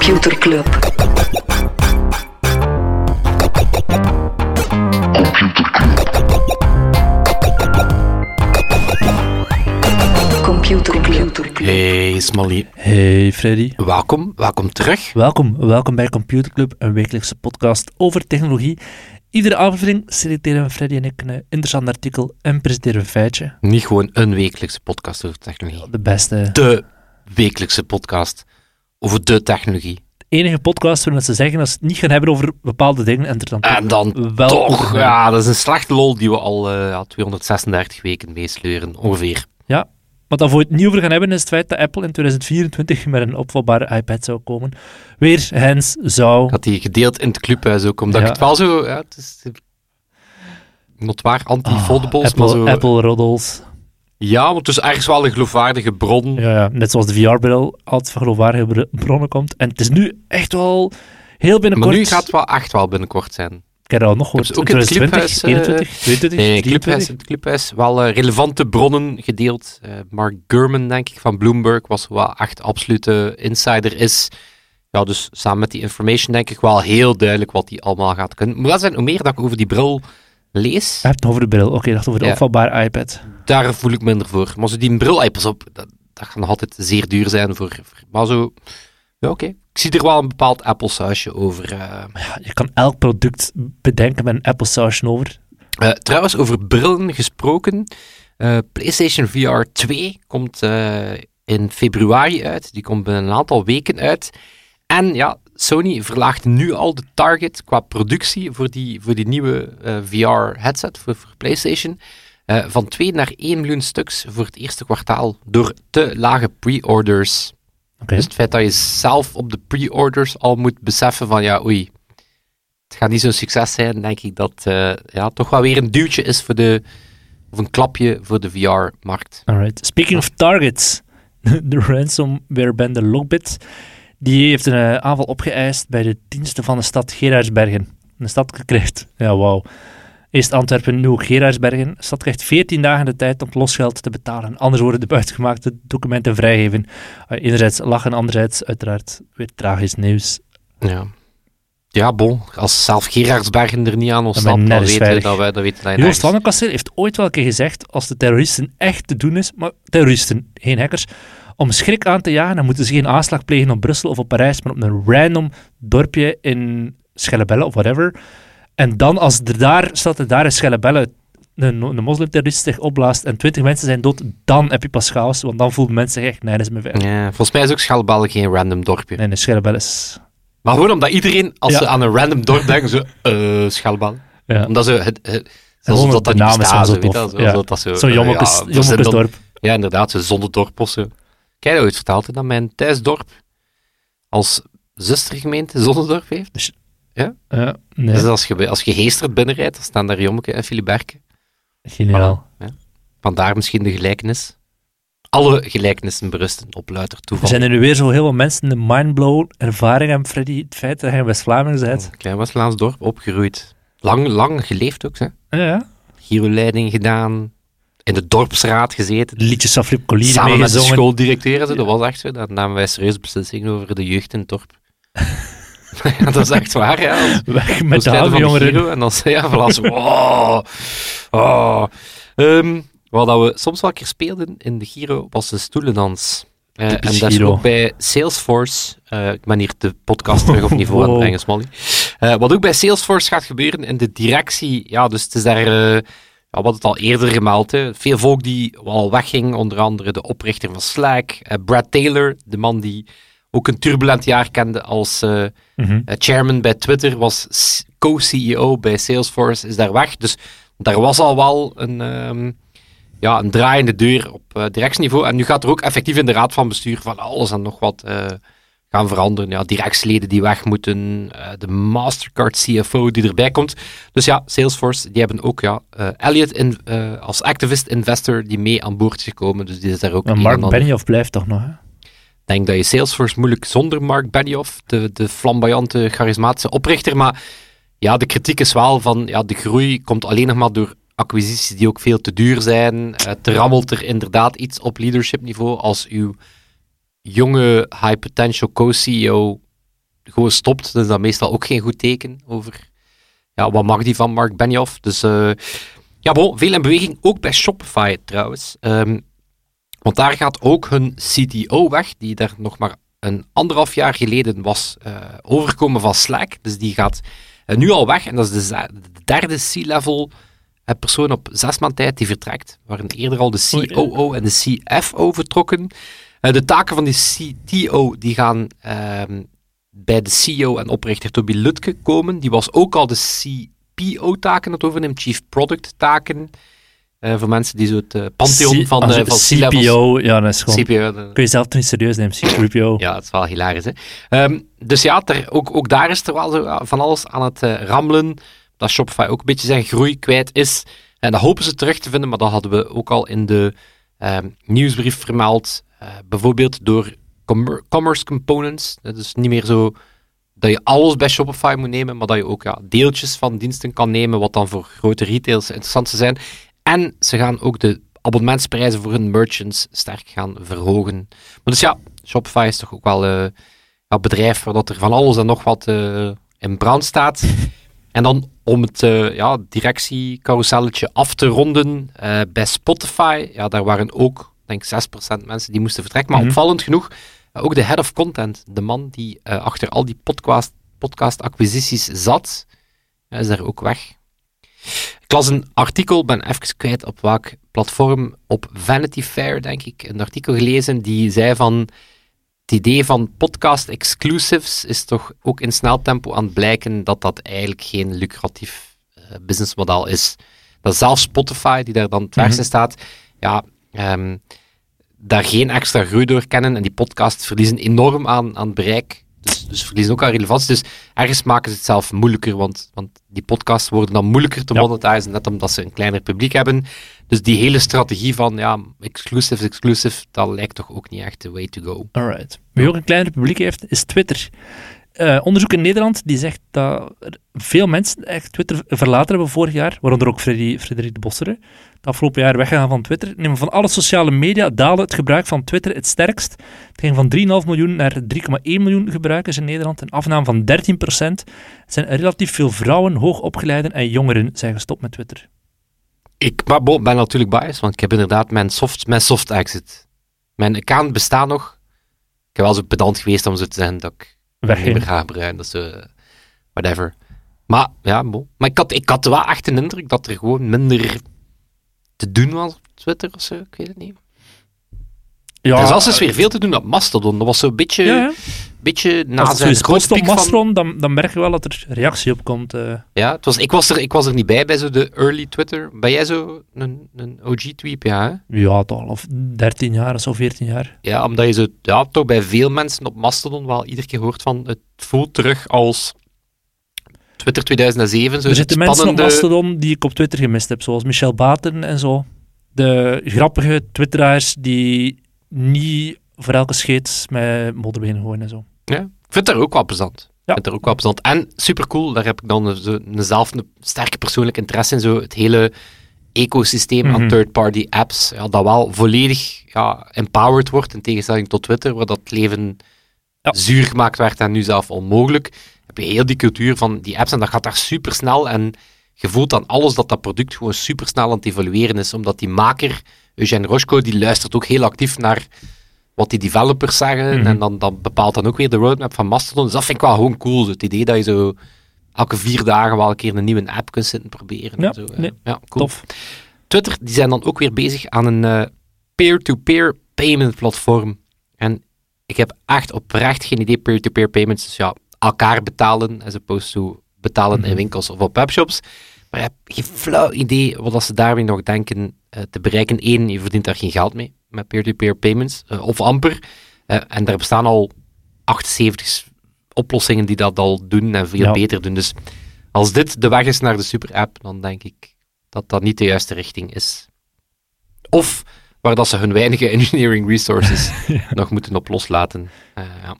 Computer Club. Computer Club. Hey Smally, Hey Freddy. welkom, welkom terug. Welkom, welkom bij Computer Club, een wekelijkse podcast over technologie. Iedere aflevering selecteren Freddy en ik een interessant artikel en presenteren we een feitje. Niet gewoon een wekelijkse podcast over technologie. De beste, De wekelijkse podcast over de technologie. enige podcast waarin ze zeggen dat ze het niet gaan hebben over bepaalde dingen en er dan En dan wel toch, ja, dat is een slechte lol die we al eh, ja, 236 weken meesleuren, ongeveer. Ja, wat dan voor het niet over gaan hebben is het feit dat Apple in 2024 met een opvalbare iPad zou komen. Weer, Hens, zou... Had die gedeeld in het clubhuis ook, omdat Ja. ik het wel zo, ja, het is notwaar anti-foldables, Ah, maar Apple, zo... Apple roddles. Ja, want het is ergens wel een geloofwaardige bron. Ja, ja, net zoals de VR-bril altijd van geloofwaardige br- bronnen komt. En het is nu echt wel heel binnenkort... maar nu gaat het wel echt wel binnenkort zijn. Ik heb er al nog gehoord. Ook in het 2020, clubhuis, eh, 21, 22, Nee, het 23? clubhuis, het clubhuis wel eh, relevante bronnen gedeeld. Eh, Mark Gurman, denk ik, van Bloomberg, was wel echt absolute insider is. Ja, dus samen met die information denk ik wel heel duidelijk wat die allemaal gaat kunnen. Maar dat zijn hoe meer dat ik over die bril lees, Je hebt het over de bril. Oké, ik dacht over de Ja. iPad. Daar voel ik minder voor. Maar zo die bril, ey, pas op, dat, dat gaat nog altijd zeer duur zijn voor... voor- maar zo, ja oké. Ik zie er wel een bepaald Apple sausje over. eh. Ja, je kan elk product bedenken met een Apple sausje over. Eh, trouwens, over brillen gesproken. eh, PlayStation VR 2 komt in februari uit. Die komt binnen een aantal weken uit. En ja, Sony verlaagt nu al de target qua productie voor die, voor die nieuwe VR-headset voor, voor PlayStation. Eh, van 2 naar 1 miljoen stuks voor het eerste kwartaal door te lage pre-orders. Dus het feit dat je zelf op de pre-orders al moet beseffen van ja, oei, het gaat niet zo'n succes zijn, denk ik dat eh, ja, toch wel weer een duwtje is voor de, of een klapje voor de VR-markt. Alright. Speaking of targets. De ransomware-bende Lockbit die heeft een eh, aanval opgeëist bij de diensten van de stad Gerardsbergen. Een stad gekrijgt. Ja, wauw. Eerst Antwerpen, nu Gerardsbergen. De stad krijgt 14 dagen de tijd om losgeld te betalen. Anders worden de buitengemaakte documenten vrijgegeven. Uh, enerzijds lachen, anderzijds uiteraard weer tragisch nieuws. Ja. Ja, bon, als zelf Gerardsbergen er niet aan ben ontsnapt, dan weten we dat wij dat weten Joost van den Kasteel heeft ooit wel een keer gezegd, als de terroristen echt te doen is, maar terroristen, geen hackers, om schrik aan te jagen, dan moeten ze geen aanslag plegen op Brussel of op Parijs, maar op een random dorpje in Schellebelle of whatever. En dan, als er daar staat, er daar in Schellebelle een, een moslimterrorist zich opblaast en twintig mensen zijn dood, dan heb je pas chaos, want dan voelen mensen zich echt nergens meer veilig. Ja, volgens mij is ook Schalbel geen random dorpje. Nee, nee, Schellebelle is... Maar gewoon omdat iedereen, als Ja. ze aan een random dorp denken, zo, eh, Schalbel. Ja. Omdat ze het... het dat de dat niet is bestaat, zo weet Ja. dat zo... Zo'n jommekes, ja, is jommekesdorp. Ja, inderdaad, zo'n zonderdorp of zo. Kijk, ooit verteld dat mijn thuisdorp als zustergemeente Zonnedorp heeft. Ja, nee, Dus als je, als je Geestert binnenrijdt, dan staan daar Jommeke en Filiberke. geniaal. Voilà, ja. Vandaar misschien de gelijkenis. Alle gelijkenissen berusten op louter Er toeval. zijn er nu weer zo heel veel mensen de mindblown ervaring hebben, Freddy. Het feit dat hij in West-Vlamingen bent. Klein Westlaans dorp, opgegroeid. Lang, lang geleefd ook, hè. Ja, ja. Giro-leiding gedaan. In de dorpsraad gezeten. Liedjes van Flip Collier Samen met de schooldirecteur. Dat was echt zo. Dan namen wij serieuze beslissingen over de jeugd in het dorp. ja, dat is echt waar, ja. Weg We met de de jongeren. Giro en dan zei ja, voilà, zo, oh, oh. Ehm, wat dat we soms wel een keer speelden in de Giro was de stoelendans. Eh, en dat is ook bij Salesforce. eh, ik ben hier de podcast terug op niveau aan het Wow. brengen. Eh, wat ook bij Salesforce gaat gebeuren in de directie. Ja, dus het is daar. ja, wat het al eerder gemeld. Hè. Veel volk die al wegging, onder andere de oprichter van Slack, Brad Taylor, de man die ook een turbulent jaar kende als eh, Mhm. eh, chairman bij Twitter, was co-CEO bij Salesforce, is daar weg. Dus daar was al wel een, ehm, ja, een draaiende deur op eh, directieniveau. En nu gaat er ook effectief in de raad van bestuur van alles en nog wat gaan veranderen. Ja, directieleden die weg moeten, de Mastercard CFO die erbij komt. Dus ja, Salesforce, die hebben ook ja, Elliot in, als activist investor die mee aan boord is gekomen. Dus die is daar ook Maar Mark Benioff blijft toch nog, hè? Denk dat je Salesforce moeilijk zonder Mark Benioff, de, de flamboyante, charismatische oprichter. Maar ja, de kritiek is wel van, ja, de groei komt alleen nog maar door acquisities die ook veel te duur zijn. Eh, te rammelt er inderdaad iets op leadership niveau als uw jonge high potential co-CEO gewoon stopt, dan is dat meestal ook geen goed teken over ja, wat mag die van Mark Benioff. Dus uh, ja, bon, veel in beweging, ook bij Shopify trouwens. Um, want daar gaat ook hun CTO weg, die daar nog maar een anderhalf jaar geleden was uh, overgekomen van Slack. Dus die gaat uh, nu al weg. En dat is de, de derde C-level persoon op zes maand tijd die vertrekt. Waren eerder al de COO en de CFO vertrokken. Uh, de taken van die CTO die gaan ehm, bij de CEO en oprichter Toby Lutke komen. Die was ook al de CPO-taken het overneemt, Chief Product-taken. Uh, voor mensen die zo het uh, pantheon van, uh, van CPO, ja, dat is gewoon... CPO, kun je zelf toch niet serieus nemen, CPO. ja, dat is wel hilarisch, hè. Um, dus ja, ter, ook, ook daar is er wel zo van alles aan het rammelen. Dat Shopify ook een beetje zijn groei kwijt is. En dat hopen ze terug te vinden, maar dat hadden we ook al in de um, nieuwsbrief vermeld. bijvoorbeeld door commerce components. Dat is niet meer zo dat je alles bij Shopify moet nemen, maar dat je ook ja, deeltjes van diensten kan nemen, wat dan voor grote retailers interessant zijn. En ze gaan ook de abonnementsprijzen voor hun merchants sterk gaan verhogen. Maar dus ja, Shopify is toch ook wel uh, een bedrijf waar dat er van alles en nog wat uh, in brand staat. En dan om het uh, ja, directiecarouselletje af te ronden, bij Spotify, ja, daar waren ook, denk 6% mensen die moesten vertrekken. Maar mm opvallend genoeg, ook de head of content, de man die achter al die podcast, podcast-acquisities zat, is daar ook weg. Ik las een artikel, ben even kwijt op welk platform, op Vanity Fair, denk ik, een artikel gelezen die zei van het idee van podcast exclusives is toch ook in snel tempo aan het blijken dat dat eigenlijk geen lucratief uh, businessmodel is. Dat zelfs Spotify, die daar dan het mhm. staat, ja, um, daar geen extra groei door kennen en die podcasts verliezen enorm aan, aan bereik dus, dus verliezen ook aan relevantie. Dus ergens maken ze het zelf moeilijker, want, want die podcasts worden dan moeilijker te ja. monetizen, net omdat ze een kleiner publiek hebben. Dus die hele strategie van ja, exclusive, exclusive, dat lijkt toch ook niet echt de way to go. Alright. Wie ook een kleiner publiek heeft, is Twitter. Uh, onderzoek in Nederland die zegt dat veel mensen echt Twitter verlaten hebben vorig jaar, waaronder ook Freddy, Frederik de Bossere, het afgelopen jaar weggegaan van Twitter. Neem van alle sociale media daalde het gebruik van Twitter het sterkst. Het ging van 3,5 miljoen naar 3,1 miljoen gebruikers in Nederland, een afname van 13 procent. Het zijn relatief veel vrouwen, hoogopgeleiden en jongeren zijn gestopt met Twitter. Ik ben natuurlijk biased, want ik heb inderdaad mijn soft, mijn soft exit. Mijn account bestaat nog. Ik heb wel zo pedant geweest om zo te zeggen dat ik Weg niet meer ga gebruiken. Dat is zo, whatever. Maar ja, bon. Maar ik had, ik had wel echt een indruk dat er gewoon minder te doen was op Twitter of zo. Ik weet het niet. Ja, er was dus weer veel te doen op Mastodon. Dat was zo'n beetje, ja, ja. beetje na Als grote op Mastodon, van... dan, dan merk je wel dat er reactie op komt. Uh. Ja, het was, ik, was er, ik was er niet bij, bij zo de early Twitter. Ben jij zo een, een OG-tweep, ja? Hè? Ja, toch al 13 jaar of zo, 14 jaar. Ja, omdat je zo, ja, toch bij veel mensen op Mastodon wel iedere keer hoort van het voelt terug als Twitter 2007. Zo er zitten mensen op Mastodon die ik op Twitter gemist heb, zoals Michel Baten en zo. De grappige twitteraars die niet voor elke scheet met modder beginnen gooien en zo. Ja, ik vind dat ook wel plezant. Ja. vind dat ook wel plezant. En supercool, daar heb ik dan een, zelf een sterke persoonlijke interesse in, zo het hele ecosysteem aan mhm. third-party apps, ja, dat wel volledig ja, empowered wordt, in tegenstelling tot Twitter, waar dat leven ja. zuur gemaakt werd en nu zelf onmogelijk heb je heel die cultuur van die apps en dat gaat daar super snel en je voelt dan alles dat dat product gewoon super snel aan het evolueren is, omdat die maker, Eugène Rochko, die luistert ook heel actief naar wat die developers zeggen mhm. en dan, dan bepaalt dan ook weer de roadmap van Mastodon. Dus dat vind ik wel gewoon cool, het idee dat je zo elke vier dagen wel een keer een nieuwe app kunt zitten proberen. Ja, en zo. Nee, ja cool. Tof. Twitter, die zijn dan ook weer bezig aan een uh, peer-to-peer payment platform. En ik heb echt oprecht geen idee peer-to-peer payments. Dus ja, elkaar betalen, as opposed to betalen in mhm. winkels of op webshops. Maar je hebt geen flauw idee wat ze daarmee nog denken uh, te bereiken. Eén, je verdient daar geen geld mee, met peer-to-peer payments, uh, of amper. Uh, en daar bestaan al 78 oplossingen die dat al doen en veel beter doen. Dus als dit de weg is naar de super-app, dan denk ik dat dat niet de juiste richting is. Of waar dat ze hun weinige engineering resources nog moeten op loslaten. ja.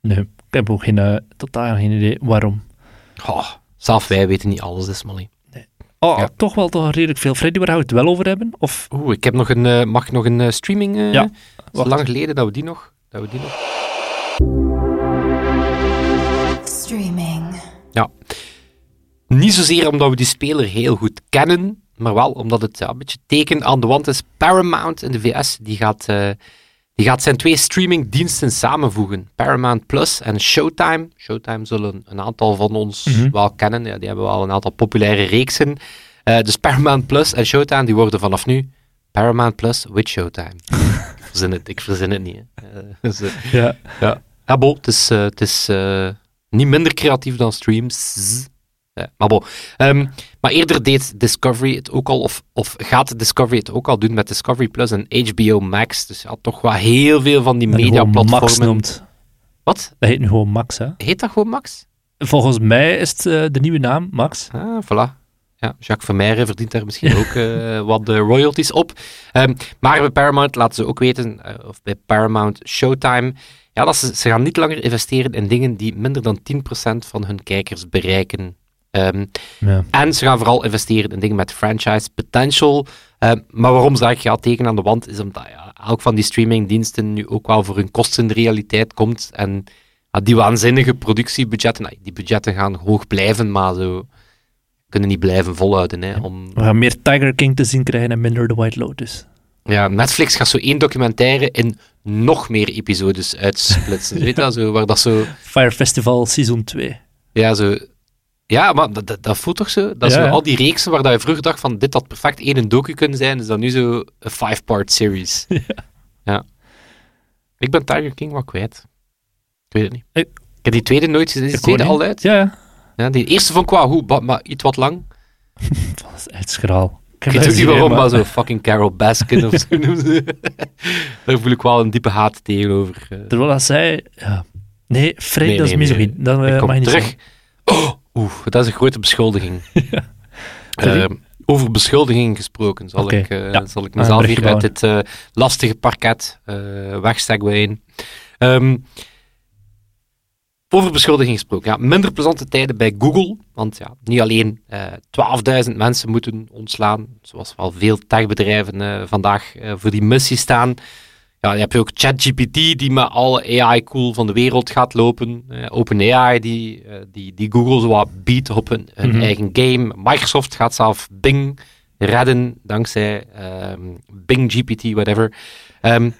Nee, ik heb ook geen, uh, totaal geen idee waarom. Oh, zelf wij weten niet alles, is Nee. Oh, ja. toch wel toch redelijk veel. Freddy, waar gaan we het wel over hebben? Of? Oeh, ik heb nog een, uh, mag nog een uh, streaming... Uh, ja. Het is lang geleden dat we die nog... Dat we die nog... Streaming. Ja. Niet zozeer omdat we die speler heel goed kennen, maar wel omdat het ja, een beetje teken aan de wand is. Paramount in de VS, die gaat, eh, die gaat zijn twee streamingdiensten samenvoegen. Paramount Plus en Showtime. Showtime zullen een aantal van ons Mhm. wel kennen. Ja, die hebben wel een aantal populaire reeksen. Eh, dus Paramount Plus en Showtime, die worden vanaf nu Paramount Plus with Showtime. ik, verzin het, ik verzin het niet. Eh, dus, eh, Ja. ja, ja bon, het is, het is niet minder creatief dan streams. Ja, maar bon. Ehm, maar eerder deed Discovery het ook al, of, of gaat Discovery het ook al doen met Discovery Plus en HBO Max. Dus ja, toch wel heel veel van die gewoon Max mediaplatformen. noemt. Wat? Dat heet nu gewoon Max, hè? Heet dat gewoon Max? Volgens mij is het eh, de nieuwe naam, Max. Ah, voilà. Ja, Jacques Vermeijren verdient daar misschien ook eh, wat de royalties op. Ehm, maar bij Paramount laten ze ook weten, eh, of bij Paramount Showtime, ja, dat ze, ze gaan niet langer investeren in dingen die minder dan 10% van hun kijkers bereiken. Ehm, Ja. en ze gaan vooral investeren in dingen met franchise potential. Ehm, maar waarom zeg ik ja, teken aan de wand, is omdat ja, elk van die streamingdiensten nu ook wel voor hun kosten in de realiteit komt. En ja, die waanzinnige productiebudgetten, nou, die budgetten gaan hoog blijven, maar zo kunnen niet blijven volhouden. Hè, om, We gaan meer Tiger King te zien krijgen en minder The White Lotus. ja, Netflix gaat zo één documentaire in nog meer episodes uitsplitsen. Weet je dat, zo, waar dat zo... Fire Festival Season 2. Ja, zo... Ja, maar dat, dat, dat voelt toch zo? Dat Ja, zo ja. al die reeksen waar dat je vroeger dacht van dit had perfect één docu kunnen zijn, is dat nu zo een five-part series. Ja. Ik ben Tiger King wat kwijt. Ik weet het niet. Ik- Ik heb die tweede nooit gezien. Is de Ik tweede al uit? Ja, ja. Ja, die eerste ik wel goed, maar, iets wat lang. Dat is echt schraal. Ik weet ook niet waarom, maar zo fucking Carol Baskin of zo noemen ze. Daar voel ik wel een diepe haat tegenover. eh. Terwijl dat zij... Ja. Nee, Fred, Nee, dat is nee. misogyn. Dat eh, Ik kom mag je niet terug. zeggen. Oh, oeh, dat is een grote beschuldiging. Ehm, over beschuldigingen gesproken, zal, ik, eh, ja. zal ik een mezelf hier uit dit eh, lastige parket uh, wegsegwayen. Ehm over beschuldigingen gesproken. Ja, minder plezante tijden bij Google. Want ja, niet alleen eh 12.000 mensen moeten ontslaan, zoals wel veel techbedrijven eh, vandaag eh, voor die missie staan. Ja, je hebt ook ChatGPT die met alle AI-cool van de wereld gaat lopen. Eh, OpenAI die, eh, die, die Google zo wat biedt op hun, hun Mhm. eigen game. Microsoft gaat zelf Bing redden dankzij ehm, Bing GPT, whatever. Ehm,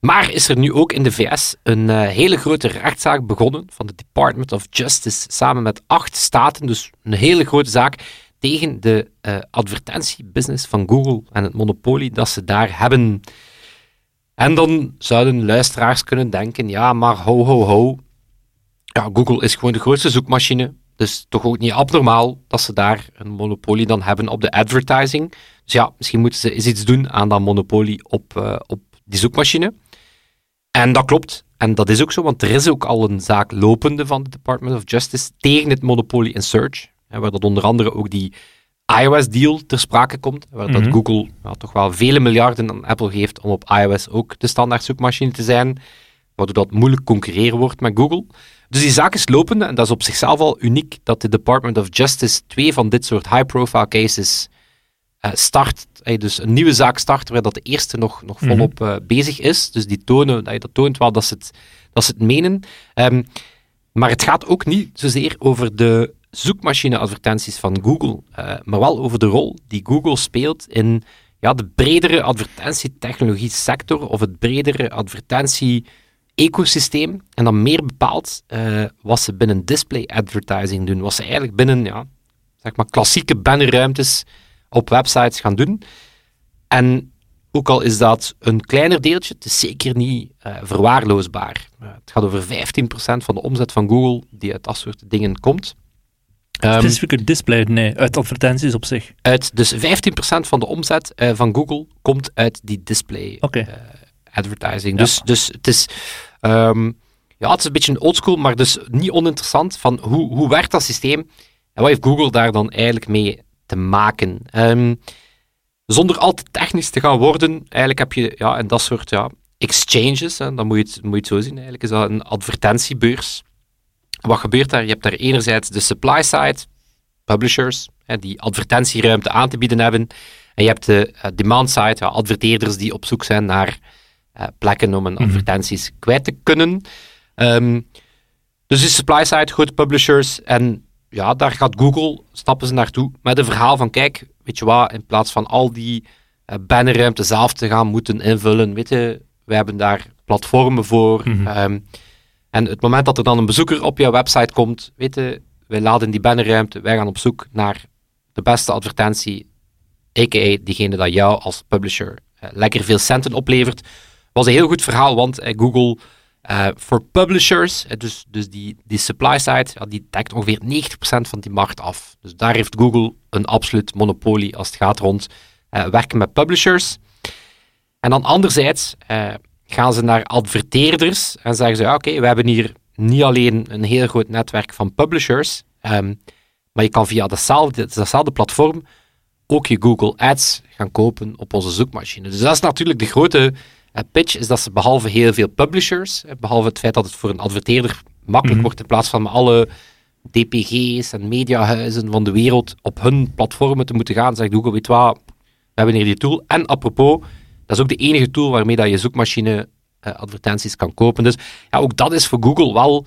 maar is er nu ook in de VS een eh, hele grote rechtszaak begonnen van de Department of Justice samen met acht staten. Dus een hele grote zaak tegen de advertentiebusiness van Google en het monopolie dat ze daar hebben. En dan zouden luisteraars kunnen denken, ja, maar ho, ho, ho. Ja, Google is gewoon de grootste zoekmachine. Dus toch ook niet abnormaal dat ze daar een monopolie dan hebben op de advertising. Dus ja, misschien moeten ze eens iets doen aan dat monopolie op, eh, op die zoekmachine. En dat klopt. En dat is ook zo, want er is ook al een zaak lopende van de Department of Justice tegen het monopolie in search. Hè, waar dat onder andere ook die iOS-deal ter sprake komt. Waar dat Mhm. Google ja, toch wel vele miljarden aan Apple geeft om op iOS ook de standaard zoekmachine te zijn. Waardoor dat moeilijk concurreren wordt met Google. Dus die zaak is lopende en dat is op zichzelf al uniek dat de Department of Justice twee van dit soort high-profile cases eh, start. Eh, dus een nieuwe zaak start waar dat de eerste nog, nog Mhm. volop eh, bezig is. Dus die tonen, dat toont wel dat ze het, dat ze het menen. Ehm, maar het gaat ook niet zozeer over de zoekmachine-advertenties van Google, eh, maar wel over de rol die Google speelt in ja, de bredere advertentietechnologie-sector of het bredere advertentie-ecosysteem. En dan meer bepaald eh, wat ze binnen display advertising doen. Wat ze eigenlijk binnen ja, zeg maar klassieke bannerruimtes op websites gaan doen. En ook al is dat een kleiner deeltje, het is zeker niet eh, verwaarloosbaar. Het gaat over 15% van de omzet van Google die uit dat soort dingen komt. Ehm, Specifieke display, nee, uit advertenties op zich. uit, dus 15% van de omzet eh, van Google komt uit die display eh, advertising. Ja. Dus, dus het is... ehm, ja, het is een beetje een oldschool, maar dus niet oninteressant van hoe, hoe werkt dat systeem en wat heeft Google daar dan eigenlijk mee te maken. Ehm, zonder al te technisch te gaan worden, eigenlijk heb je ja, en dat soort ja, exchanges, hè, dan moet je, het, moet je het zo zien, eigenlijk is dat een advertentiebeurs. Wat gebeurt daar? Je hebt daar enerzijds de supply side, publishers, die advertentieruimte aan te bieden hebben, en je hebt de eh, demand side, ja, adverteerders die op zoek zijn naar eh, plekken om hun advertenties kwijt te kunnen. Ehm, dus die supply side, grote publishers. En ja, daar gaat Google, stappen ze naartoe met een verhaal van, kijk, weet je wat, in plaats van al die uh, bannerruimte zelf te gaan moeten invullen, weet je, wij hebben daar platformen voor. Mhm. Ehm, en het moment dat er dan een bezoeker op jouw website komt, weet je, wij laden die bannerruimte, wij gaan op zoek naar de beste advertentie, a.k.a. diegene dat jou als publisher eh, lekker veel centen oplevert. Was een heel goed verhaal, want eh, Google eh, voor publishers, dus, dus die, die supply side, die dekt ongeveer 90% van die markt af. Dus daar heeft Google een absoluut monopolie als het gaat rond werken met publishers. En dan anderzijds gaan ze naar adverteerders en zeggen ze, ja, oké, we hebben hier niet alleen een heel groot netwerk van publishers, ehm, maar je kan via dezelfde, dezelfde platform ook je Google Ads gaan kopen op onze zoekmachine. Dus dat is natuurlijk de grote eh, pitch, is dat ze behalve heel veel publishers, eh, behalve het feit dat het voor een adverteerder makkelijk Mhm. wordt in plaats van met alle DPG's en mediahuizen van de wereld op hun platformen te moeten gaan, zegt Google, weet wat, we hebben hier die tool. En apropos, dat is ook de enige tool waarmee dat je zoekmachine eh, advertenties kan kopen. Dus ja, ook dat is voor Google wel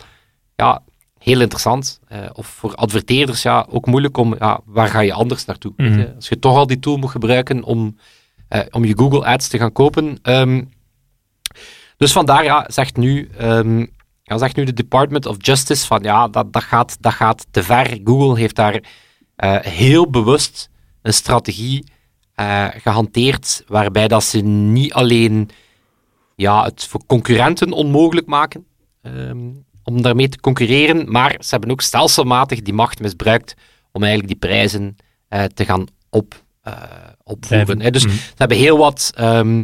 ja, heel interessant. Eh, of voor adverteerders ja, ook moeilijk om, ja, waar ga je anders naartoe? Mhm. Als je toch al die tool moet gebruiken om, eh, om je Google Ads te gaan kopen. Ehm, dus vandaar ja, zegt nu, ehm, ja, zegt nu de Department of Justice van ja, dat, dat, gaat, dat gaat te ver. Google heeft daar heel bewust een strategie eh, gehanteerd waarbij dat ze niet alleen ja, het voor concurrenten onmogelijk maken ehm, om daarmee te concurreren, maar ze hebben ook stelselmatig die macht misbruikt om eigenlijk die prijzen eh, te gaan op, eh, opvoeren. Hè. Dus Mhm. ze hebben heel wat ehm,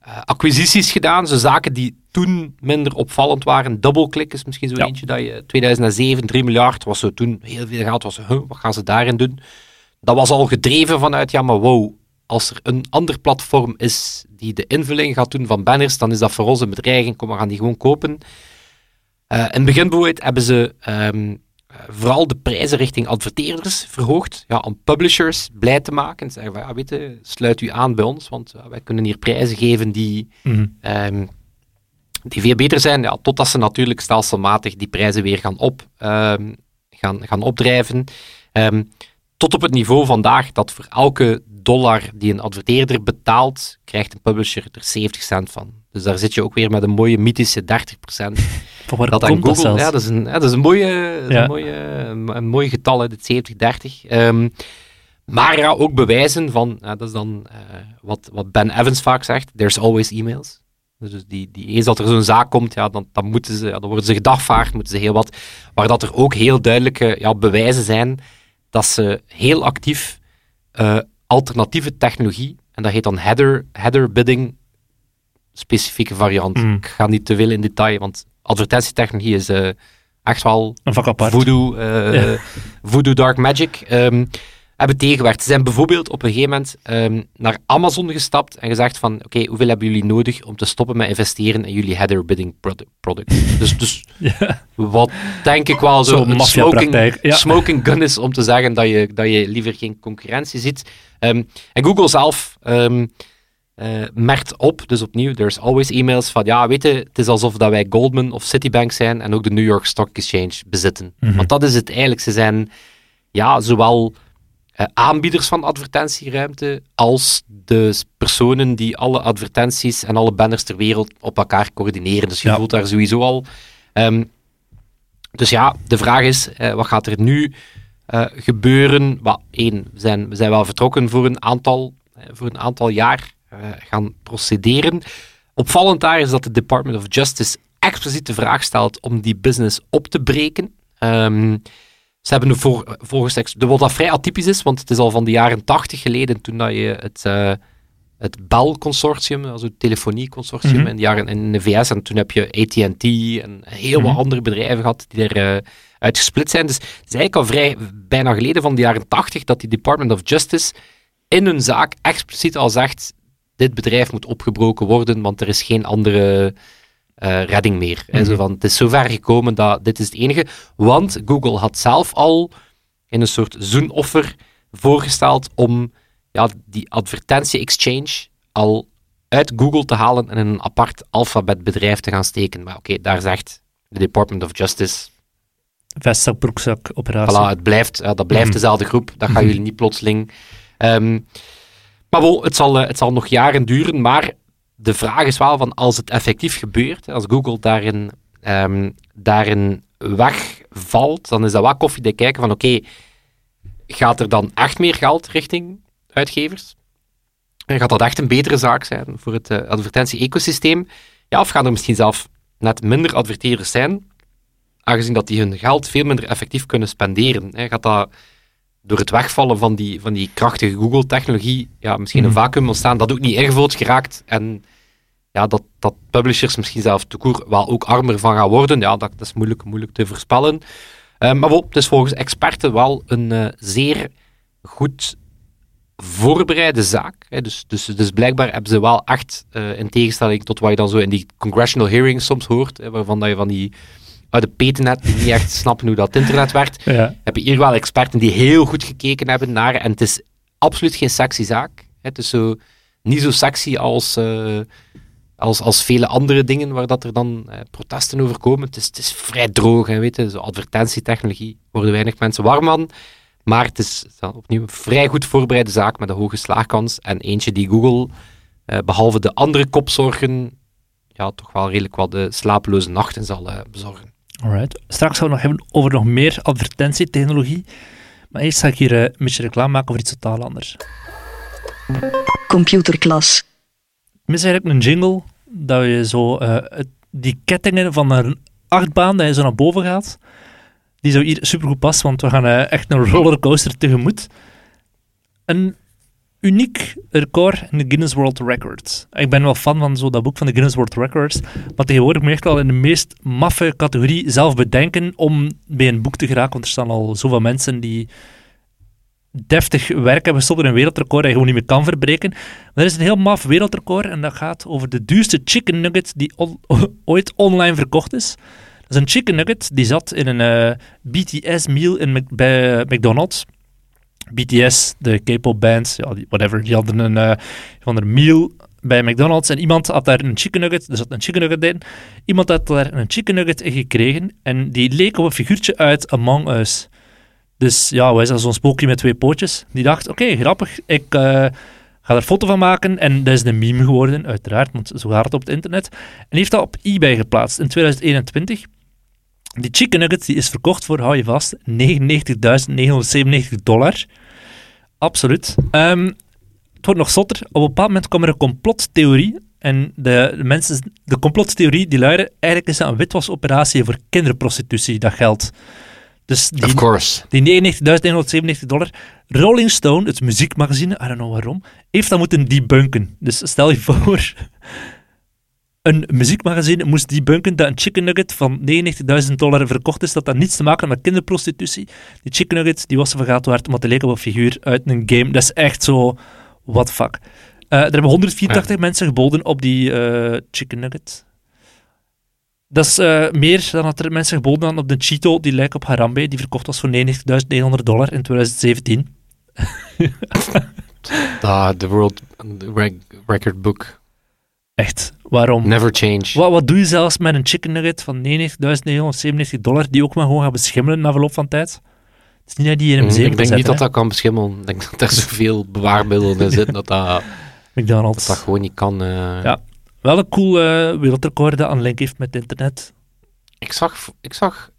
eh, acquisities gedaan, zo zaken die toen minder opvallend waren. DoubleClick is misschien zo Ja. eentje dat je 2007, 3 miljard was zo toen heel veel geld was. huh, wat gaan ze daarin doen? Dat was al gedreven vanuit, ja maar wow, als er een ander platform is die de invulling gaat doen van banners, dan is dat voor ons een bedreiging, kom, we gaan die gewoon kopen. Eh, in het begin bijvoorbeeld hebben ze ehm, eh, vooral de prijzen richting adverteerders verhoogd, ja, om publishers blij te maken. En zeggen van, ja, weet je, sluit u aan bij ons, want ja, wij kunnen hier prijzen geven die, Mhm. ehm, die veel beter zijn, ja, totdat ze natuurlijk stelselmatig die prijzen weer gaan, op, ehm, gaan, gaan opdrijven. Ehm, tot op het niveau vandaag dat voor elke dollar die een adverteerder betaalt, krijgt een publisher er 70 cent van. Dus daar zit je ook weer met een mooie mythische 30%. Van waar Dat komt dat Google, zelfs? ja, dat is een, ja, dat is een, mooie, dat Ja. een, mooie, een, mooi getal, hè, dit 70-30. Ehm, maar ja, ook bewijzen van, ja, dat is dan eh, wat, wat Ben Evans vaak zegt, there's always emails. Dus die, die, eens dat er zo'n zaak komt, ja, dan, dan, moeten ze, ja, dan worden ze gedagvaard, moeten ze heel wat. Maar dat er ook heel duidelijke ja, bewijzen zijn dat ze heel actief eh, alternatieve technologie, en dat heet dan header, header bidding, specifieke variant. Mm. Ik ga niet te veel in detail, want advertentietechnologie is eh, echt wel Een vak apart. voodoo, eh, Ja. voodoo dark magic. ehm, hebben tegengewerkt. Ze zijn bijvoorbeeld op een gegeven moment ehm, naar Amazon gestapt en gezegd van, oké, hoeveel hebben jullie nodig om te stoppen met investeren in jullie header bidding produ- product? dus, dus Ja. wat denk ik wel zo Zo'n een smoking, ja. smoking gun is om te zeggen dat je, dat je liever geen concurrentie ziet. Ehm, en Google zelf ehm, eh, merkt op, dus opnieuw, there's always emails van ja, weet je, het is alsof dat wij Goldman of Citibank zijn en ook de New York Stock Exchange bezitten. Mhm. Want dat is het eigenlijk. Ze zijn ja, zowel aanbieders van advertentieruimte als de personen die alle advertenties en alle banners ter wereld op elkaar coördineren. Dus je Ja. voelt daar sowieso al. Ehm, dus ja, de vraag is, eh, wat gaat er nu eh, gebeuren? Wat, één, we zijn, we zijn wel vertrokken voor een aantal, eh, voor een aantal jaar eh, gaan procederen. Opvallend daar is dat de Department of Justice expliciet de vraag stelt om die business op te breken. Ehm, ze hebben er voor, volgens ex- wat dat vrij atypisch is, want het is al van de jaren tachtig geleden toen dat je het, eh, het Bell-consortium, also het telefonie-consortium Mhm. in de jaren in de VS, en toen heb je AT&T en heel wat Mhm. andere bedrijven gehad die er eh, uitgesplit zijn. Dus het is eigenlijk al vrij bijna geleden van de jaren tachtig dat die Department of Justice in hun zaak expliciet al zegt dit bedrijf moet opgebroken worden, want er is geen andere eh, redding meer. hè. Zo Mhm. van, het is zover gekomen dat dit is het enige. Want Google had zelf al in een soort zoenoffer voorgesteld om ja, die advertentie-exchange al uit Google te halen en in een apart alfabetbedrijf te gaan steken. Maar oké, daar zegt de Department of Justice, vestzak, broekzak, operatie. Voilà, het blijft, ja, dat blijft Mhm. dezelfde groep. Dat gaan Mhm. jullie niet plotseling. Ehm, maar wel, het zal, eh, het zal nog jaren duren. Maar de vraag is wel van als het effectief gebeurt, als Google daarin, ehm, daarin wegvalt, dan is dat wel koffiedik kijken van oké, gaat er dan echt meer geld richting uitgevers? En gaat dat echt een betere zaak zijn voor het eh, advertentie-ecosysteem? Ja, of gaan er misschien zelf net minder adverteerders zijn, aangezien dat die hun geld veel minder effectief kunnen spenderen? Hè? Gaat dat door het wegvallen van die, van die krachtige Google-technologie ja, misschien een Mhm. vacuüm ontstaan dat ook niet ingevuld geraakt en ja, dat, dat publishers misschien zelf te koer wel ook armer van gaan worden? Ja, dat, dat is moeilijk, moeilijk te voorspellen. Eh, maar wel, het is volgens experten wel een eh, zeer goed voorbereide zaak. Hè. Dus, dus, dus blijkbaar hebben ze wel echt, eh, in tegenstelling tot wat je dan zo in die congressional hearings soms hoort, hè, waarvan dat je van die uit de petenet die niet echt snappen hoe dat internet werkt, Ja. heb je hier wel experten die heel goed gekeken hebben naar, en het is absoluut geen sexy zaak. Het is zo, niet zo sexy als, eh, als, als vele andere dingen waar dat er dan eh, protesten over komen. Het is, het is vrij droog, hè, weet je. Zo advertentietechnologie worden weinig mensen warm van. Maar het is dan opnieuw een vrij goed voorbereide zaak met een hoge slaagkans. En eentje die Google, eh, behalve de andere kopzorgen, ja, toch wel redelijk wat de slapeloze nachten zal bezorgen. Alright. Straks gaan we nog hebben over nog meer advertentietechnologie. Maar eerst ga ik hier eh, een beetje reclame maken over iets totaal anders. Computerklas. Mis eigenlijk een jingle dat je zo eh, het- die kettingen van een achtbaan, dat je zo naar boven gaat, die zou hier supergoed passen, want we gaan eh, echt een rollercoaster tegemoet. Een uniek record in de Guinness World Records. Ik ben wel fan van zo dat boek van de Guinness World Records, maar tegenwoordig moet je echt wel in de meest maffe categorie zelf bedenken om bij een boek te geraken, want er staan al zoveel mensen die deftig werk hebben in een wereldrecord je gewoon niet meer kan verbreken. Maar er is een heel maf wereldrecord en dat gaat over de duurste chicken nugget die ooit online verkocht is. Dat is een chicken nugget die zat in een eh, BTS-meal in Mc- bij McDonald's. BTS, de K-pop band, ja, die- whatever, die hadden een, eh, van een meal bij McDonald's en iemand had daar een chicken nugget, er zat een chicken nugget in, iemand had daar een chicken nugget in gekregen en die leek op een figuurtje uit Among Us. Dus ja, wij zijn zo'n spookje met twee pootjes. Die dacht, oké, grappig, ik eh, ga er foto van maken. En dat is een meme geworden, uiteraard, want zo gaat het op het internet. En heeft dat op eBay geplaatst in 2021. Die chicken nugget die is verkocht voor, hou je vast, 99.997 dollar. Absoluut. Ehm, het wordt nog zotter. Op een bepaald moment kwam er een complottheorie. En de, de, mensen, de complottheorie die luidde, eigenlijk is dat een witwasoperatie voor kinderprostitutie, dat geld. Dus die, Of course. die 99.997 dollar. Rolling Stone, het muziekmagazine, I don't know waarom, heeft dat moeten debunken. Dus stel je voor, een muziekmagazine moest debunken dat een chicken nugget van 99.000 dollar verkocht is, dat dat niets te maken had met kinderprostitutie. Die chicken nugget, die was er vergaat waard, omdat het leek op een figuur uit een game. Dat is echt zo, what the fuck. Eh, er hebben 184 mensen geboden op die eh, chicken nugget. Dat is eh, meer dan dat er mensen geboden hadden op de Cheeto, die lijkt op Harambe, die verkocht was voor 99.900 dollar in 2017. Ah, the World rec- Record Book. Echt, waarom? Never change. Wat, wat doe je zelfs met een chicken nugget van 99.997 dollar, die ook maar gewoon gaat beschimmelen na verloop van tijd? Het is niet dat die in een Mm, museum ik denk niet dat dat kan beschimmelen. Ik denk dat er zoveel bewaarmiddelen in zitten dat dat. McDonald's. dat gewoon niet kan. eh. Ja. Wel een cool eh, wereldrecord dat aan link heeft met internet. Ik, zag, ik zag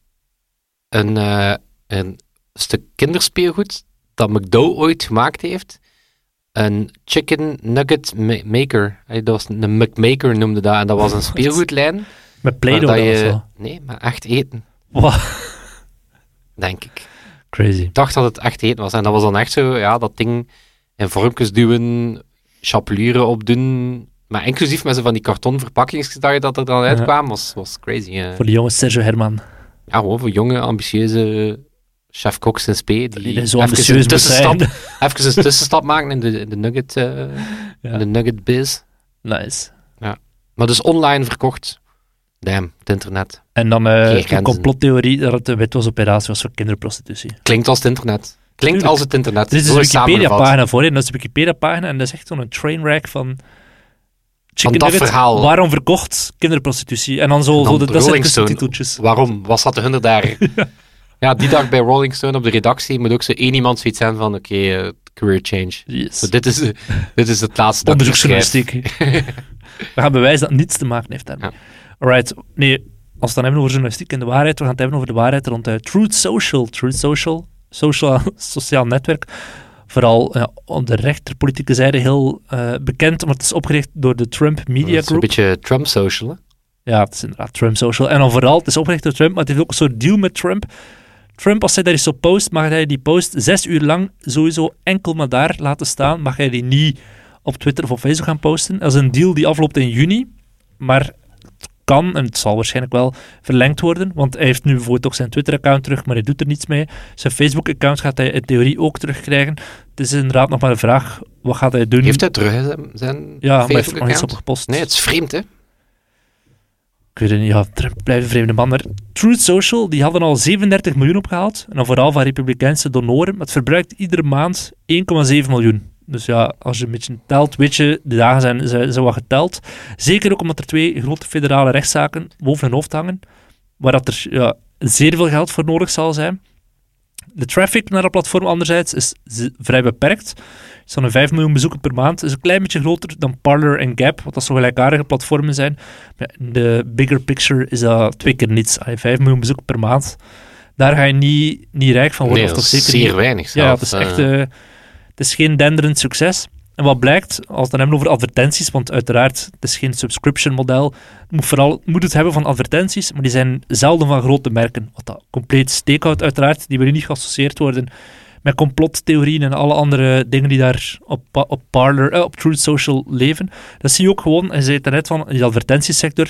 een, eh, een stuk kinderspeelgoed dat McDo ooit gemaakt heeft. Een chicken nugget ma- maker. Hij- Dat was een McMaker noemde dat. En dat was een speelgoedlijn. Met Play-Doh je, zo. Nee, maar echt eten, Wow, denk ik. crazy. Ik dacht dat het echt eten was. En dat was dan echt zo, ja, dat ding in vormpjes duwen, chapelure opdoen. Maar inclusief met zo van die karton verpakkings dat er dan uitkwamen, was, was crazy. Voor de jonge Sergio Herman. Ja, gewoon voor jonge, ambitieuze chef-koks in spe. Die, Die zo even een tussenstap, even een tussenstap maken in de, in de nugget, Ja. in de nugget biz. Nice. Maar dus online verkocht. Damn, het internet. En dan eh, een complottheorie dat het een witwasoperatie was voor kinderprostitutie. Klinkt als het internet. Klinkt Tuurlijk. als het internet. Er is een. Wikipedia-pagina voor en dat is een Wikipedia-pagina en dat is echt zo'n trainwreck van... Chicken dat Nugget, verhaal. Waarom verkocht kinderprostitutie? En dan zo, Dan zo de, dat zijn titeltjes. Waarom? Wat zat de hunder daar? Ja, die dag bij Rolling Stone op de redactie moet ook zo één iemand zoiets zijn van, oké, eh, career change. Yes. Dit, is, dit is het laatste. Onderzoeksjournalistiek. we gaan bewijzen dat het niets te maken heeft daarmee. Alright, nee, als we het dan hebben over journalistiek en de waarheid, we gaan het hebben over de waarheid rond uh, Truth Social. Truth Social, social, sociaal netwerk. Vooral ja, op de rechterpolitieke zijde heel uh, bekend, maar het is opgericht door de Trump Media Dat is een Group. beetje Trump social, hè? Ja, het is inderdaad Trump Social. En dan vooral, het is opgericht door Trump, maar het heeft ook een soort deal met Trump. Trump, als hij daar iets op post, mag hij die post zes uur lang sowieso enkel maar daar laten staan. Mag hij die niet op Twitter of op Facebook gaan posten. Dat is een deal die afloopt in juni, maar het kan, en het zal waarschijnlijk wel, verlengd worden. Want hij heeft nu bijvoorbeeld ook zijn Twitter-account terug, maar hij doet er niets mee. Zijn Facebook-account gaat hij in theorie ook terugkrijgen. Het is inderdaad nog maar de vraag, wat gaat hij doen? Heeft hij terug hè, zijn, ja, Facebook-account? Nee, het is vreemd, hè? Ik weet niet, ja, Trump blijft vreemde man. Truth Social, die hadden al 37 miljoen opgehaald. En dan vooral van republikeinse donoren. Maar het verbruikt iedere maand 1,7 miljoen. Dus ja, als je een beetje telt, weet je, de dagen zijn, zijn, zijn wat geteld. Zeker ook omdat er twee grote federale rechtszaken boven hun hoofd hangen. Waar dat er ja, zeer veel geld voor nodig zal zijn. De traffic naar dat platform anderzijds is vrij beperkt. Een 5 miljoen bezoeken per maand. is een klein beetje groter dan Parler en Gap, wat dat zo gelijkaardige platformen zijn. Maar in de bigger picture is dat twee keer niets. Allee, 5 miljoen bezoeken per maand. Daar ga je niet, niet rijk van worden. nee, of dat toch is zeker zeer niet. weinig Ja, het is echt Eh, eh, het is geen denderend succes. En wat blijkt, als we het dan hebben over advertenties, want uiteraard, het is geen subscription model, moet vooral moet het hebben van advertenties, maar die zijn zelden van grote merken. Wat dat compleet steek houdt, uiteraard, die willen niet geassocieerd worden met complottheorieën en alle andere dingen die daar op, op Parler, eh, op Truth Social leven. Dat zie je ook gewoon, en je zei het net van, in die advertentiesector,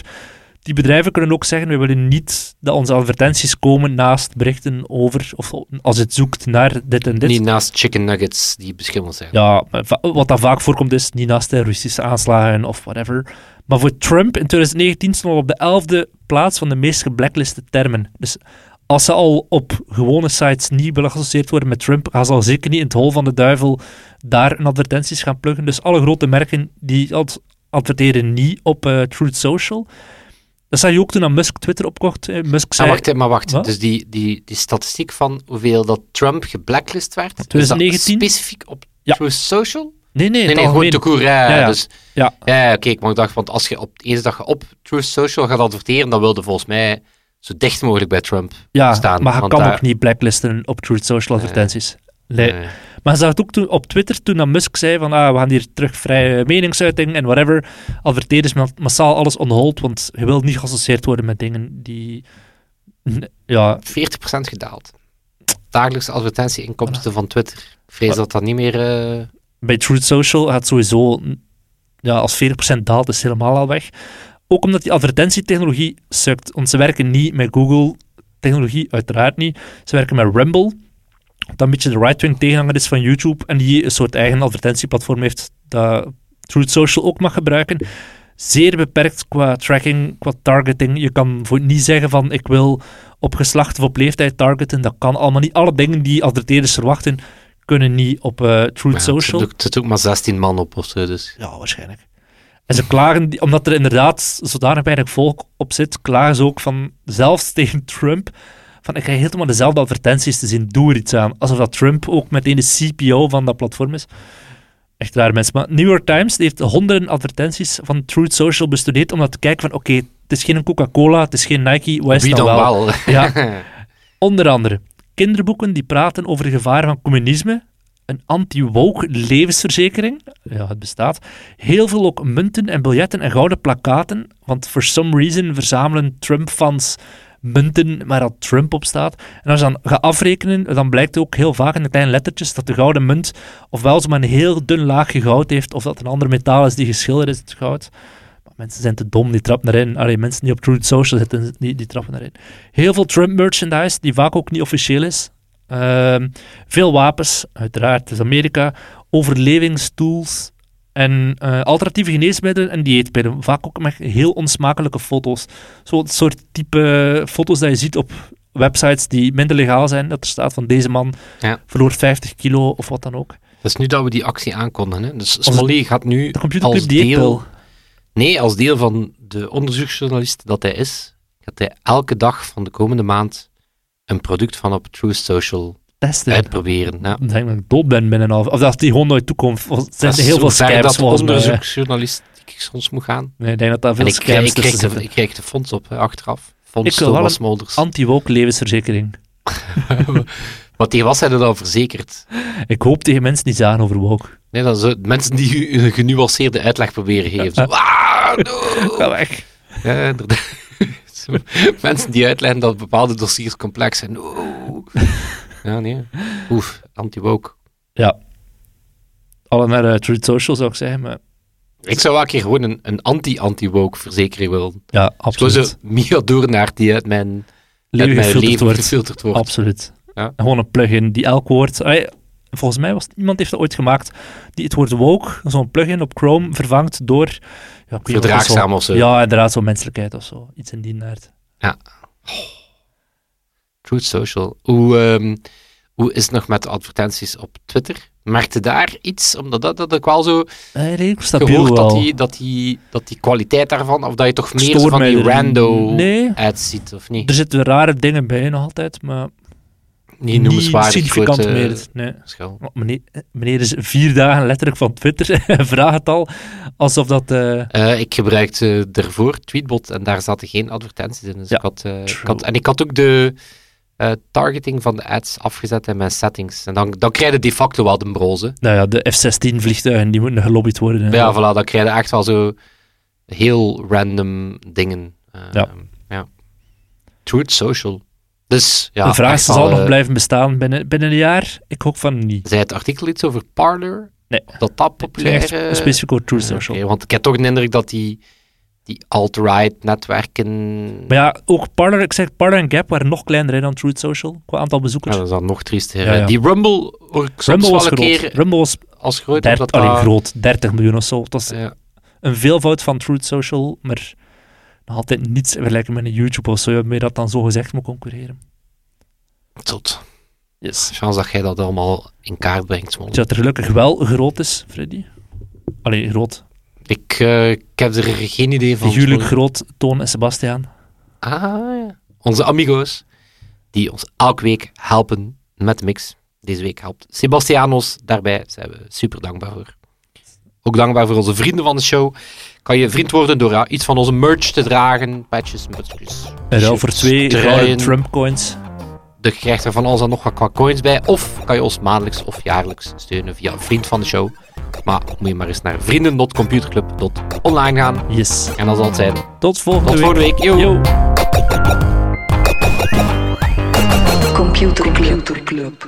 die bedrijven kunnen ook zeggen, we willen niet dat onze advertenties komen naast berichten over, of als het zoekt naar dit en dit. Niet naast chicken nuggets die beschimmeld zijn. Ja, wat dat vaak voorkomt is niet naast terroristische aanslagen of whatever. Maar voor Trump in 2019 stond op de elfde plaats van de meest geblackliste termen. Dus als ze al op gewone sites niet willen geassocieerd worden met Trump, gaan ze al zeker niet in het hol van de duivel daar een advertenties gaan pluggen. Dus alle grote merken die ad- adverteren niet op eh, Truth Social. Dat zag je ook toen aan Musk Twitter opkocht. Musk Ah, zei... wacht, hè, maar wacht. Wat? Dus die, die, die statistiek van hoeveel dat Trump geblacklist werd, is dat 2019? specifiek op Ja. Truth Social? nee, nee, Nee, nee, gewoon te koer. Ja, Ja. Dus, Ja. ja, oké, ik mag dacht, want als je op de ene dag je op Truth Social gaat adverteren, dan wilde volgens mij zo dicht mogelijk bij Trump Ja, staan. maar want kan daar- ook niet blacklisten op Truth Social advertenties. Nee. Nee. Maar je zag het ook toen, op Twitter, toen dat Musk zei van ah, we gaan hier terug vrije meningsuiting en whatever, adverteerders ma- massaal alles on hold, want je wilt niet geassocieerd worden met dingen die... Ja, 40% gedaald. Dagelijkse advertentieinkomsten van Twitter. Vrees dat dat niet meer... eh, bij Truth Social gaat sowieso... Ja, als 40% daalt, is het helemaal al weg. Ook omdat die advertentietechnologie sukt. Want ze werken niet met Google-technologie, uiteraard niet. Ze werken met Rumble, dat een beetje de right-wing tegenhanger is van YouTube, en die een soort eigen advertentieplatform heeft dat Truth Social ook mag gebruiken. Zeer beperkt qua tracking, qua targeting. Je kan voor niet zeggen van ik wil op geslacht of op leeftijd targeten. Dat kan allemaal niet. Alle dingen die adverteerders verwachten, kunnen niet op eh, Truth ja, Social. Het zit ook maar 16 man op of zo, dus... Ja, waarschijnlijk. En ze klagen, omdat er inderdaad zodanig weinig volk op zit, klagen ze ook van, zelfs tegen Trump, van ik krijg helemaal dezelfde advertenties te zien, doe er iets aan. Alsof dat Trump ook meteen de CPO van dat platform is. Echt raar mensen. Maar New York Times die heeft honderden advertenties van Truth Social bestudeerd om dat te kijken van, oké, het is geen Coca-Cola, het is geen Nike, wat is Wie het dan dan wel? wel? Ja. Onder andere kinderboeken die praten over de gevaren van communisme, een anti-woke levensverzekering, ja, het bestaat, heel veel ook munten en biljetten en gouden plakaten, want for some reason verzamelen Trump-fans munten waar dat Trump op staat. En als je dan gaat afrekenen, dan blijkt ook heel vaak in de kleine lettertjes dat de gouden munt ofwel zomaar een heel dun laagje goud heeft, of dat een ander metaal is die geschilderd is, het goud. Maar mensen zijn te dom, die trappen erin. Allee, mensen die op Truth Social zitten, die, die trappen erin. Heel veel Trump merchandise, die vaak ook niet officieel is. Ehm, veel wapens, uiteraard, het is Amerika. Overlevingstools en eh, alternatieve geneesmiddelen en dieetmiddelen. Vaak ook met heel onsmakelijke foto's. Zo'n soort type foto's dat je ziet op websites die minder legaal zijn. Dat er staat van deze man Ja. verloor 50 kilo of wat dan ook. Dat is nu dat we die actie aankondigen. Hè. Dus Smolly gaat nu De als deel... Nee, als deel van de onderzoeksjournalist dat hij is, gaat hij elke dag van de komende maand een product van op Truth Social Testen. uitproberen. Ja. Ik denk dat ik dood ben binnen half... Of dat die gewoon nooit toekomt. Er zijn heel veel scams dat volgens mij. onderzoeksjournalistiek soms moet gaan. Nee, ik denk dat daar veel En ik, scams krijg- ik, krijg tussen de, zitten. ik krijg de fonds op hè, achteraf. Fonds Ik wil wel Thomas een Smolders. Anti-woke levensverzekering. Wat tegen was zij er dan verzekerd? Ik hoop tegen mensen die zagen over woke. Nee, dat is eh, mensen die een genuanceerde uitleg proberen geven. Zo, ah, no. Ga weg. Ja, inderdaad. Zo, mensen die uitleggen dat bepaalde dossiers complex zijn. No. Ja, nee. Oef, anti-woke. Ja. Alle naar uh, Truth Social zou ik zeggen, maar Ik zou wel een keer gewoon een, een anti-anti-woke verzekering willen. ja, absoluut. zo Mia Doornaert die uit mijn, uit mijn gefilterd leven wordt. gefilterd wordt. Absoluut. Ja. Gewoon een plugin die elk woord... Allee, volgens mij was iemand heeft dat ooit gemaakt, die het woord woke, zo'n plugin op Chrome, vervangt door... Ja, Verdraagzaam of zo. Ja, inderdaad, zo menselijkheid of zo. Iets in die aard. Truth Social. Hoe, ehm, hoe is het nog met de advertenties op Twitter? Merkte daar iets? Omdat dat, dat ik wel zo Eh, redelijk stabiel gehoord dat die, dat, die, dat die kwaliteit daarvan, of dat je toch meer van die er- rando Nee, ads ziet, of niet? er zitten rare dingen bij nog altijd, maar Niet niet noemenswaardig significant grote meer. Nee. verschil. Oh, Meneer, meneer is vier dagen letterlijk van Twitter. Vraag het al. Alsof dat... eh, Eh, ik gebruikte daarvoor Tweetbot en daar zaten geen advertenties in. Dus Ja, ik had, eh, ik true. had, en ik had ook de eh, targeting van de ads afgezet in mijn settings. En dan, dan krijg je de facto wel de broze. nou ja, de F-16 vliegtuigen die moeten gelobbyd worden. hè. Ja, voilà, dan krijg je echt wel zo heel random dingen. Eh, Ja. ja. Truth Social. Dus ja, de vraag is, zal nog eh, blijven bestaan binnen, binnen een jaar? Ik hoop van niet. Zei het artikel iets over Parler? Nee. Dat dat populair eh, specifiek over True ja, Social. want ik heb toch de indruk dat die, die alt-right netwerken... Maar ja, ook Parler, ik zeg Parler en Gap waren nog kleiner hè, dan Truth Social, qua aantal Ja, bezoekers. dat is dan nog triester. Ja, ja. Die Rumble Rumble was een groot. keer Rumble was als groot. dert- omdat allee, dat- groot, 30 miljoen of zo. Dat is een veelvoud van Truth Social, maar nog altijd niets in vergelijking met een YouTube of zo, waarmee dat dan zo gezegd moet concurreren. Tot. Yes. Chance dat jij dat allemaal in kaart brengt, je dat er gelukkig wel groot is, Freddy? Allee, groot. Ik, eh, ik heb er geen idee van. Smol. groot, Toon en Sebastiaan. Ah, ja. Onze amigo's, die ons elke week helpen met de mix. Deze week helpt Sebastianos daarbij. Daar zijn we super dankbaar voor. Ook dankbaar voor onze vrienden van de show. Kan je vriend worden door ja, iets van onze merch te dragen. Patches, mutsjes, En shirts, twee gouden Trump coins. Je krijgt er van alles en nog wat qua coins bij. Of kan je ons maandelijks of jaarlijks steunen via een vriend van de show. Maar moet je maar eens naar vrienden.computerclub.online gaan. Yes. En dat zal het zijn. Tot volgende Tot week. volgende week. Yo. Yo. Computer Club.